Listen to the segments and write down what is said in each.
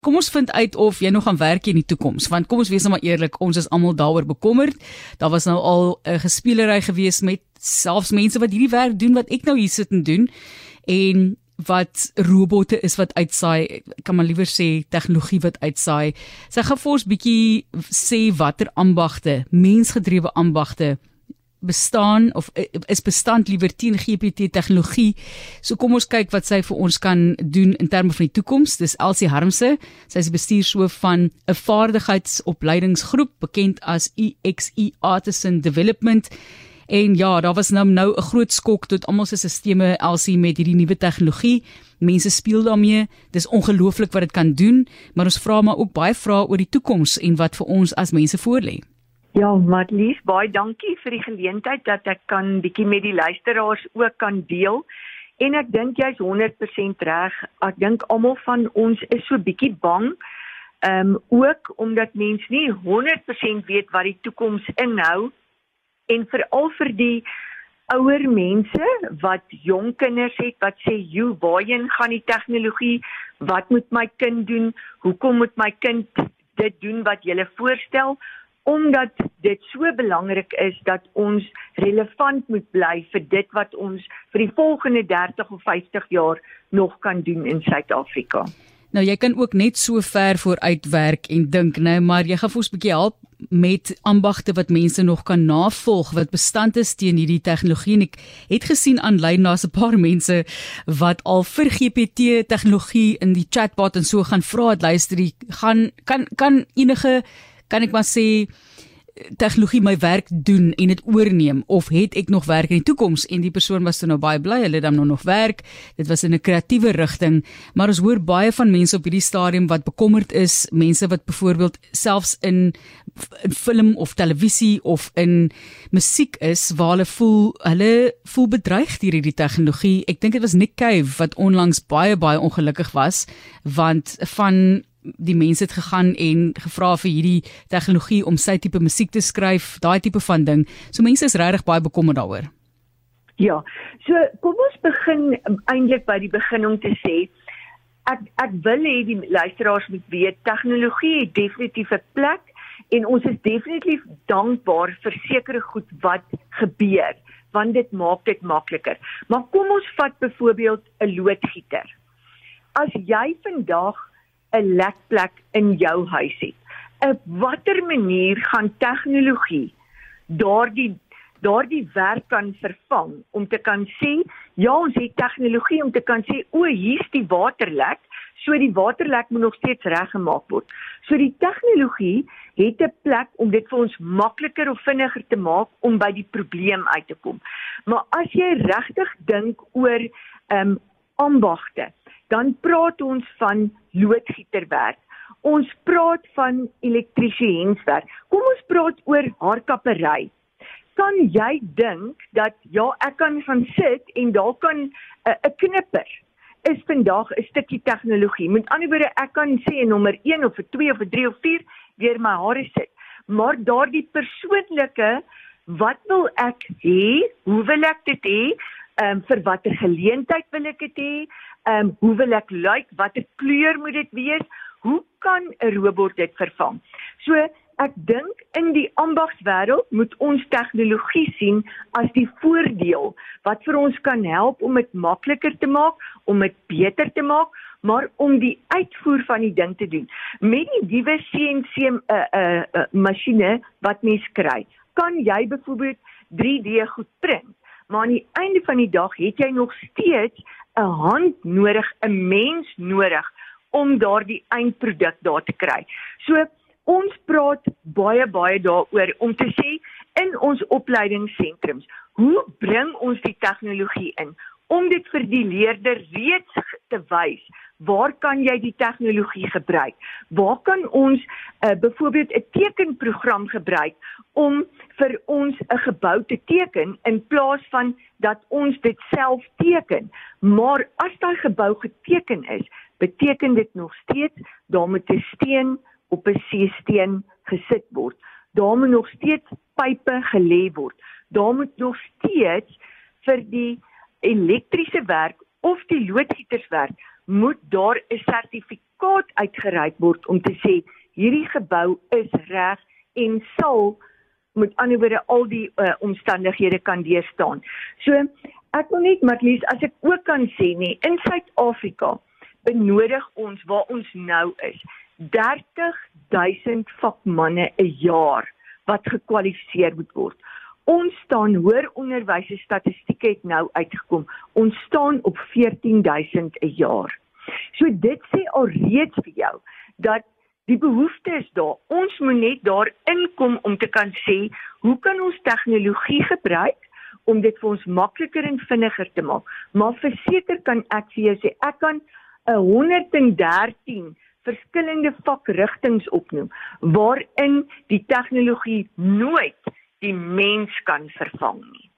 Kom ons vind uit of jy nog gaan werk in die toekoms want kom ons wees nou maar eerlik ons is almal daaroor bekommerd. Daar was nou al 'n gespelery gewees met selfs mense wat hierdie werk doen wat ek nou hier sit en doen en wat robotte is wat uitsaai kan maar liewer sê tegnologie wat uitsaai. Sy gaan vir ons bietjie sê watter ambagte, mensgedrewe ambagte bestaan of eh, is bestand liewer teen GPT tegnologie. So kom ons kyk wat sy vir ons kan doen in terme van die toekoms. Dis Elsie Harmse. Sy is bestuurshoof van 'n vaardigheidsopleidingsgroep bekend as EXE Artisan Development. En ja, daar was nou nou 'n groot skok tot almal se stelsels Elsie met hierdie nuwe tegnologie. Mense speel daarmee. Dis ongelooflik wat dit kan doen, maar ons vra maar ook baie vrae oor die toekoms en wat vir ons as mense voorlê. Ja, Matlies, baie dankie vir die geleentheid dat ek kan bietjie met die luisteraars ook kan deel. En ek dink jy's 100% reg. Ek dink almal van ons is so bietjie bang. Ehm um, ook omdat mense nie 100% weet wat die toekoms inhou en veral vir die ouer mense wat jong kinders het wat sê, "Jo, waarheen gaan die tegnologie? Wat moet my kind doen? Hoekom moet my kind dit doen wat jy voorstel?" Omdat dit so belangrik is dat ons relevant moet bly vir dit wat ons vir die volgende 30 of 50 jaar nog kan doen in Suid-Afrika. Nou jy kan ook net so ver vooruit werk en dink nou, maar jy gaan vir ons 'n bietjie help met ambagte wat mense nog kan navolg wat bestand is teen hierdie tegnologie en ek het gesien aanlyn daar's 'n paar mense wat al vir GPT tegnologie in die chatbot en so gaan vra het luister jy gaan kan kan enige kan ek maar sê tegnologie my werk doen en dit oorneem of het ek nog werk in die toekoms? En die persoon was toe nou baie bly hulle het dan nou nog werk. Dit was in 'n kreatiewe rigting maar ons hoor baie van mense op hierdie stadium wat bekommerd is. Mense wat byvoorbeeld selfs in in film of televisie of in musiek is waar hulle voel hulle voel bedreig deur hierdie tegnologie. Ek dink dit was Nick Cave wat onlangs baie baie ongelukkig was want van die mense het gegaan en gevra vir hierdie tegnologie om sy tipe musiek te skryf, daai tipe van ding. So mense is regtig baie bekommerd daaroor. Ja. So kom ons begin eintlik by die begin om te sê ek ek wil hê die luisteraars moet weet tegnologie het definitief 'n plek en ons is definitief dankbaar vir sekere goed wat gebeur want dit maak dit makliker. Maar kom ons vat byvoorbeeld 'n loodgieter. As jy vandag 'n lekplek in jou huis het. Op watter manier gaan tegnologie daardie daardie werk kan vervang om te kan sê ja ons het tegnologie om te kan sê o hier's die waterlek so die waterlek moet nog steeds reggemaak word. So die tegnologie het 'n plek om dit vir ons makliker of vinniger te maak om by die probleem uit te kom. Maar as jy regtig dink oor ehm um, ambagte, dan praat ons van loodgieterwerk. Ons praat van elektriesienswerk. Kom ons praat oor haarkappery. Kan jy dink dat ja, ek kan gaan sit en daar kan 'n uh, knipper is vandag 'n stukkie tegnologie. Met ander woorde, ek kan sê nommer 1 of 'n 2 of 'n 3 of 4 deur my hare sit. Maar daardie persoonlike wat wil ek hê? Hoe wil ek dit hê? Um, vir watter geleentheid wil ek dit hê? Ehm um, hoe wil ek lyk? Like, watter kleur moet dit wees? Hoe kan 'n robot dit vervang? So ek dink in die ambagswêreld moet ons tegnologie sien as die voordeel wat vir ons kan help om dit makliker te maak, om dit beter te maak, maar om die uitvoer van die ding te doen. Met die nuwe CNC 'n uh, 'n uh, uh, masjiene wat mens kry, kan jy byvoorbeeld 3D goed print, maar aan die einde van die dag het jy nog steeds 'n hand nodig, 'n mens nodig om daardie eindproduk daar te kry. So ons praat baie baie daaroor om te sê in ons opleidingssentrums, hoe bring ons die tegnologie in om dit vir die leerder reeds te wys waar kan jy die tegnologie gebruik? Waar kan ons uh, byvoorbeeld 'n tekenprogram gebruik om vir ons 'n gebou te teken in plaas van dat ons dit self teken? Maar as daai gebou geteken is, beteken dit nog steeds daar moet 'n steen op 'n seesteen gesit word. Daar moet nog steeds pype gelê word. Daar moet nog steeds vir die elektriese werk of die loodgieterswerk moet daar 'n sertifikaat uitgereik word om te sê hierdie gebou is reg en sal met ander woorde al die uh, omstandighede kan deurstaan. So ek wil net Matlies as ek ook kan sê nie in Suid-Afrika benodig ons waar ons nou is 30000 vakmanne 'n jaar wat gekwalifiseer moet word. Ons staan hoër onderwys statistieke het nou uitgekom. Ons staan op 14000 'n jaar. So dit sê alreeds vir jou dat die behoefte is daar. Ons moet net daar inkom om te kan sê, hoe kan ons tegnologie gebruik om dit vir ons makliker en vinniger te maak? Maar verseker kan ek vir jou sê, ek kan 'n 113 verskillende vakrigtings opnoem waarin die tegnologie nooit die mens kan vervang nie.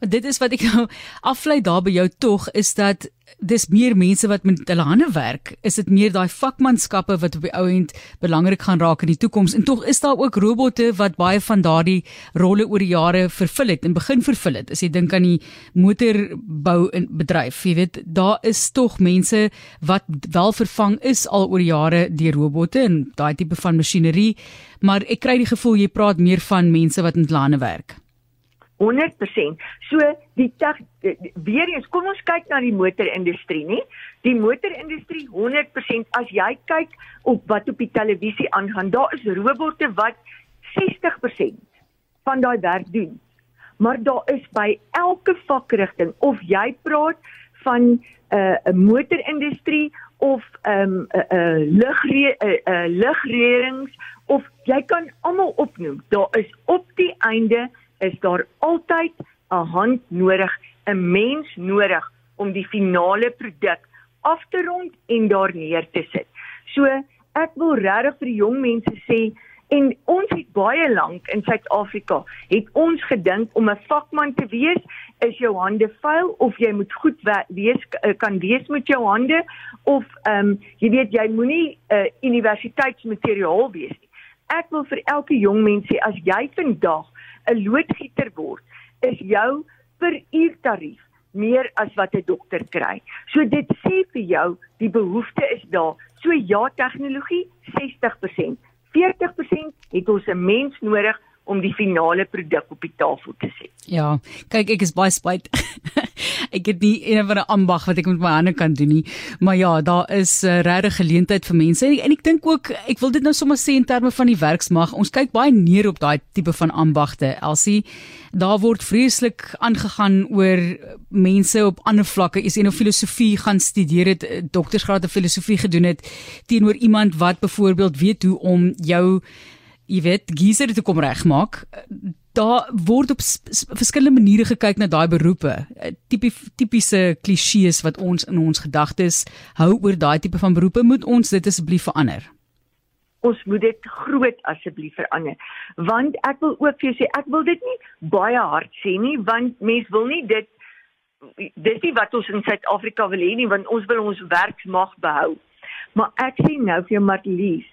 Dit is wat ek nou aflei daar by jou tog is dat dis meer mense wat met hulle hande werk. Is dit meer daai vakmanskappe wat op die ou end belangrik gaan raak in die toekoms en tog is daar ook robotte wat baie van daardie rolle oor die jare vervul het en begin vervul het. As jy dink aan die motorbou in bedryf, jy weet, daar is tog mense wat wel vervang is al oor jare deur robotte en daai tipe van masjinerie, maar ek kry die gevoel jy praat meer van mense wat met lande werk. 100%. So die teg, weer eens kom ons kyk na die motorindustrie, nê? Die motorindustrie 100% as jy kyk op wat op die televisie aangaan, daar is robotte wat 60% van daai werk doen. Maar daar is by elke vakrigting of jy praat van 'n uh, 'n motorindustrie of 'n um, 'n uh, uh, lugre 'n uh, uh, lugreërings of jy kan almal opnoem. Daar is op die einde is daar altyd 'n hand nodig, 'n mens nodig om die finale produk af te rond en daar neer te sit. So ek wil regtig vir die jong mense sê en ons het baie lank in Suid-Afrika het ons gedink om 'n vakman te wees is jou hande vuil of jy moet goed wees eh, kan wees met jou hande of ehm um, jy weet jy moenie 'n uh, universiteitsmateriaal wees nie. Ek wil vir elke jong mens sê as jy vandag 'n loodgieter word, is jou per uur tarief meer as wat 'n dokter kry. So dit sê vir jou die behoefte is daar. So ja, tegnologie 60%. 40% het ons 'n mens nodig om die finale produk op die tafel te sit. Ja, kyk ek is baie spyt. ek het nie een van 'n ambag wat ek met my hande kan doen nie. Maar ja, daar is 'n uh, regte geleentheid vir mense en, en ek dink ook ek wil dit nou sommer sê in terme van die werksmag. Ons kyk baie neer op daai tipe van ambagte. Elsie, daar word vreeslik aangegaan oor mense op ander vlakke. Is een of filosofie gaan studeer het, eh, doktersgraad in filosofie gedoen het teenoor iemand wat byvoorbeeld weet hoe om jou jy weet geyser te kom regmaak daar word op verskillende maniere gekyk na daai beroepe. Eh, tipe tipiese klisjées wat ons in ons gedagtes hou oor daai tipe van beroepe moet ons dit asseblief verander. Ons moet dit groot asseblief verander want ek wil ook vir jou sê ek wil dit nie baie hard sê nie want mense wil nie dit dis nie wat ons in Suid-Afrika wil hê nie want ons wil ons werksmag behou. Maar ek sê nou vir jou Marlies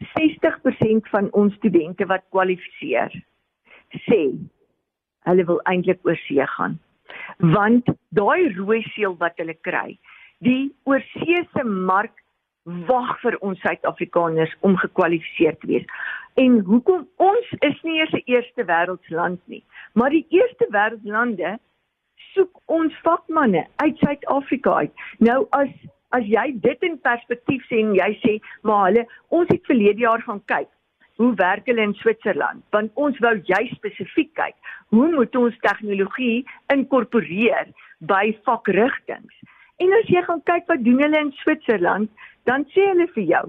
60% van ons studente wat kwalifiseer sê hulle wil eintlik oor see gaan. Want daai rooi seël wat hulle kry, die oorseese mark wag vir ons Suid-Afrikaners om gekwalifiseer te wees. En hoekom ons is nie eers 'n eerste wêreldsland nie, maar die eerste wêreldlande soek ons vakmanne uit Suid-Afrika uit. Nou as as jy dit in perspektief sien, jy sê, maar hulle ons het verlede jaar gaan kyk hoe werk hulle in Switserland? Want ons wou jy spesifiek kyk, hoe moet ons tegnologie inkorporeer by vakrigtings? En as jy gaan kyk wat doen hulle in Switserland, dan sê hulle vir jou,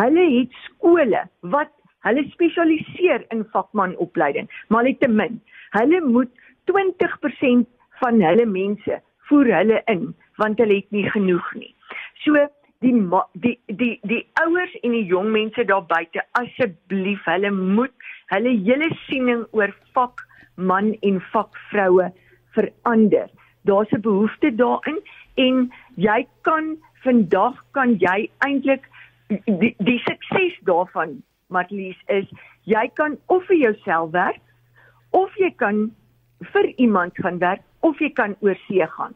hulle het skole wat hulle spesialiseer in vakmanopleiding, maar net te min. Hulle moet 20% van hulle mense voer hulle in want hulle het nie genoeg nie. So die die die die ouers en die jong mense daar buite asseblief hulle moet hulle hele siening oor vak man en vakvroue verander. Daar's 'n behoefte daarin en jy kan vandag kan jy eintlik die, die sukses daarvan Matlies is jy kan of vir jouself werk of jy kan vir iemand gaan werk of jy kan oorsee gaan.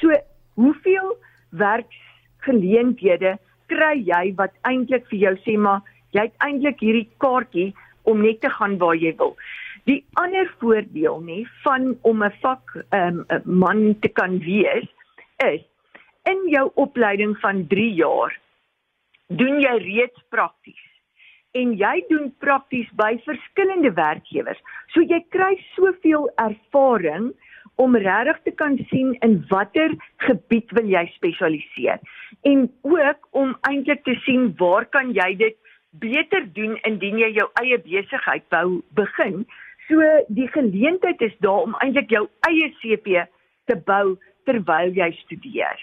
So hoeveel werks geleenthede kry jy wat eintlik vir jou sê maar jy het eintlik hierdie kaartjie om net te gaan waar jy wil. Die ander voordeel nê van om 'n vak ehm, 'n um, man te kan wees is in jou opleiding van 3 jaar doen jy reeds prakties en jy doen prakties by verskillende werkgewers. So jy kry soveel ervaring om regtig te kan sien in watter gebied wil jy spesialiseer en ook om eintlik te sien waar kan jy dit beter doen indien jy jou eie besigheid wou begin. So die geleentheid is daar om eintlik jou eie CV te bou terwyl jy studeer.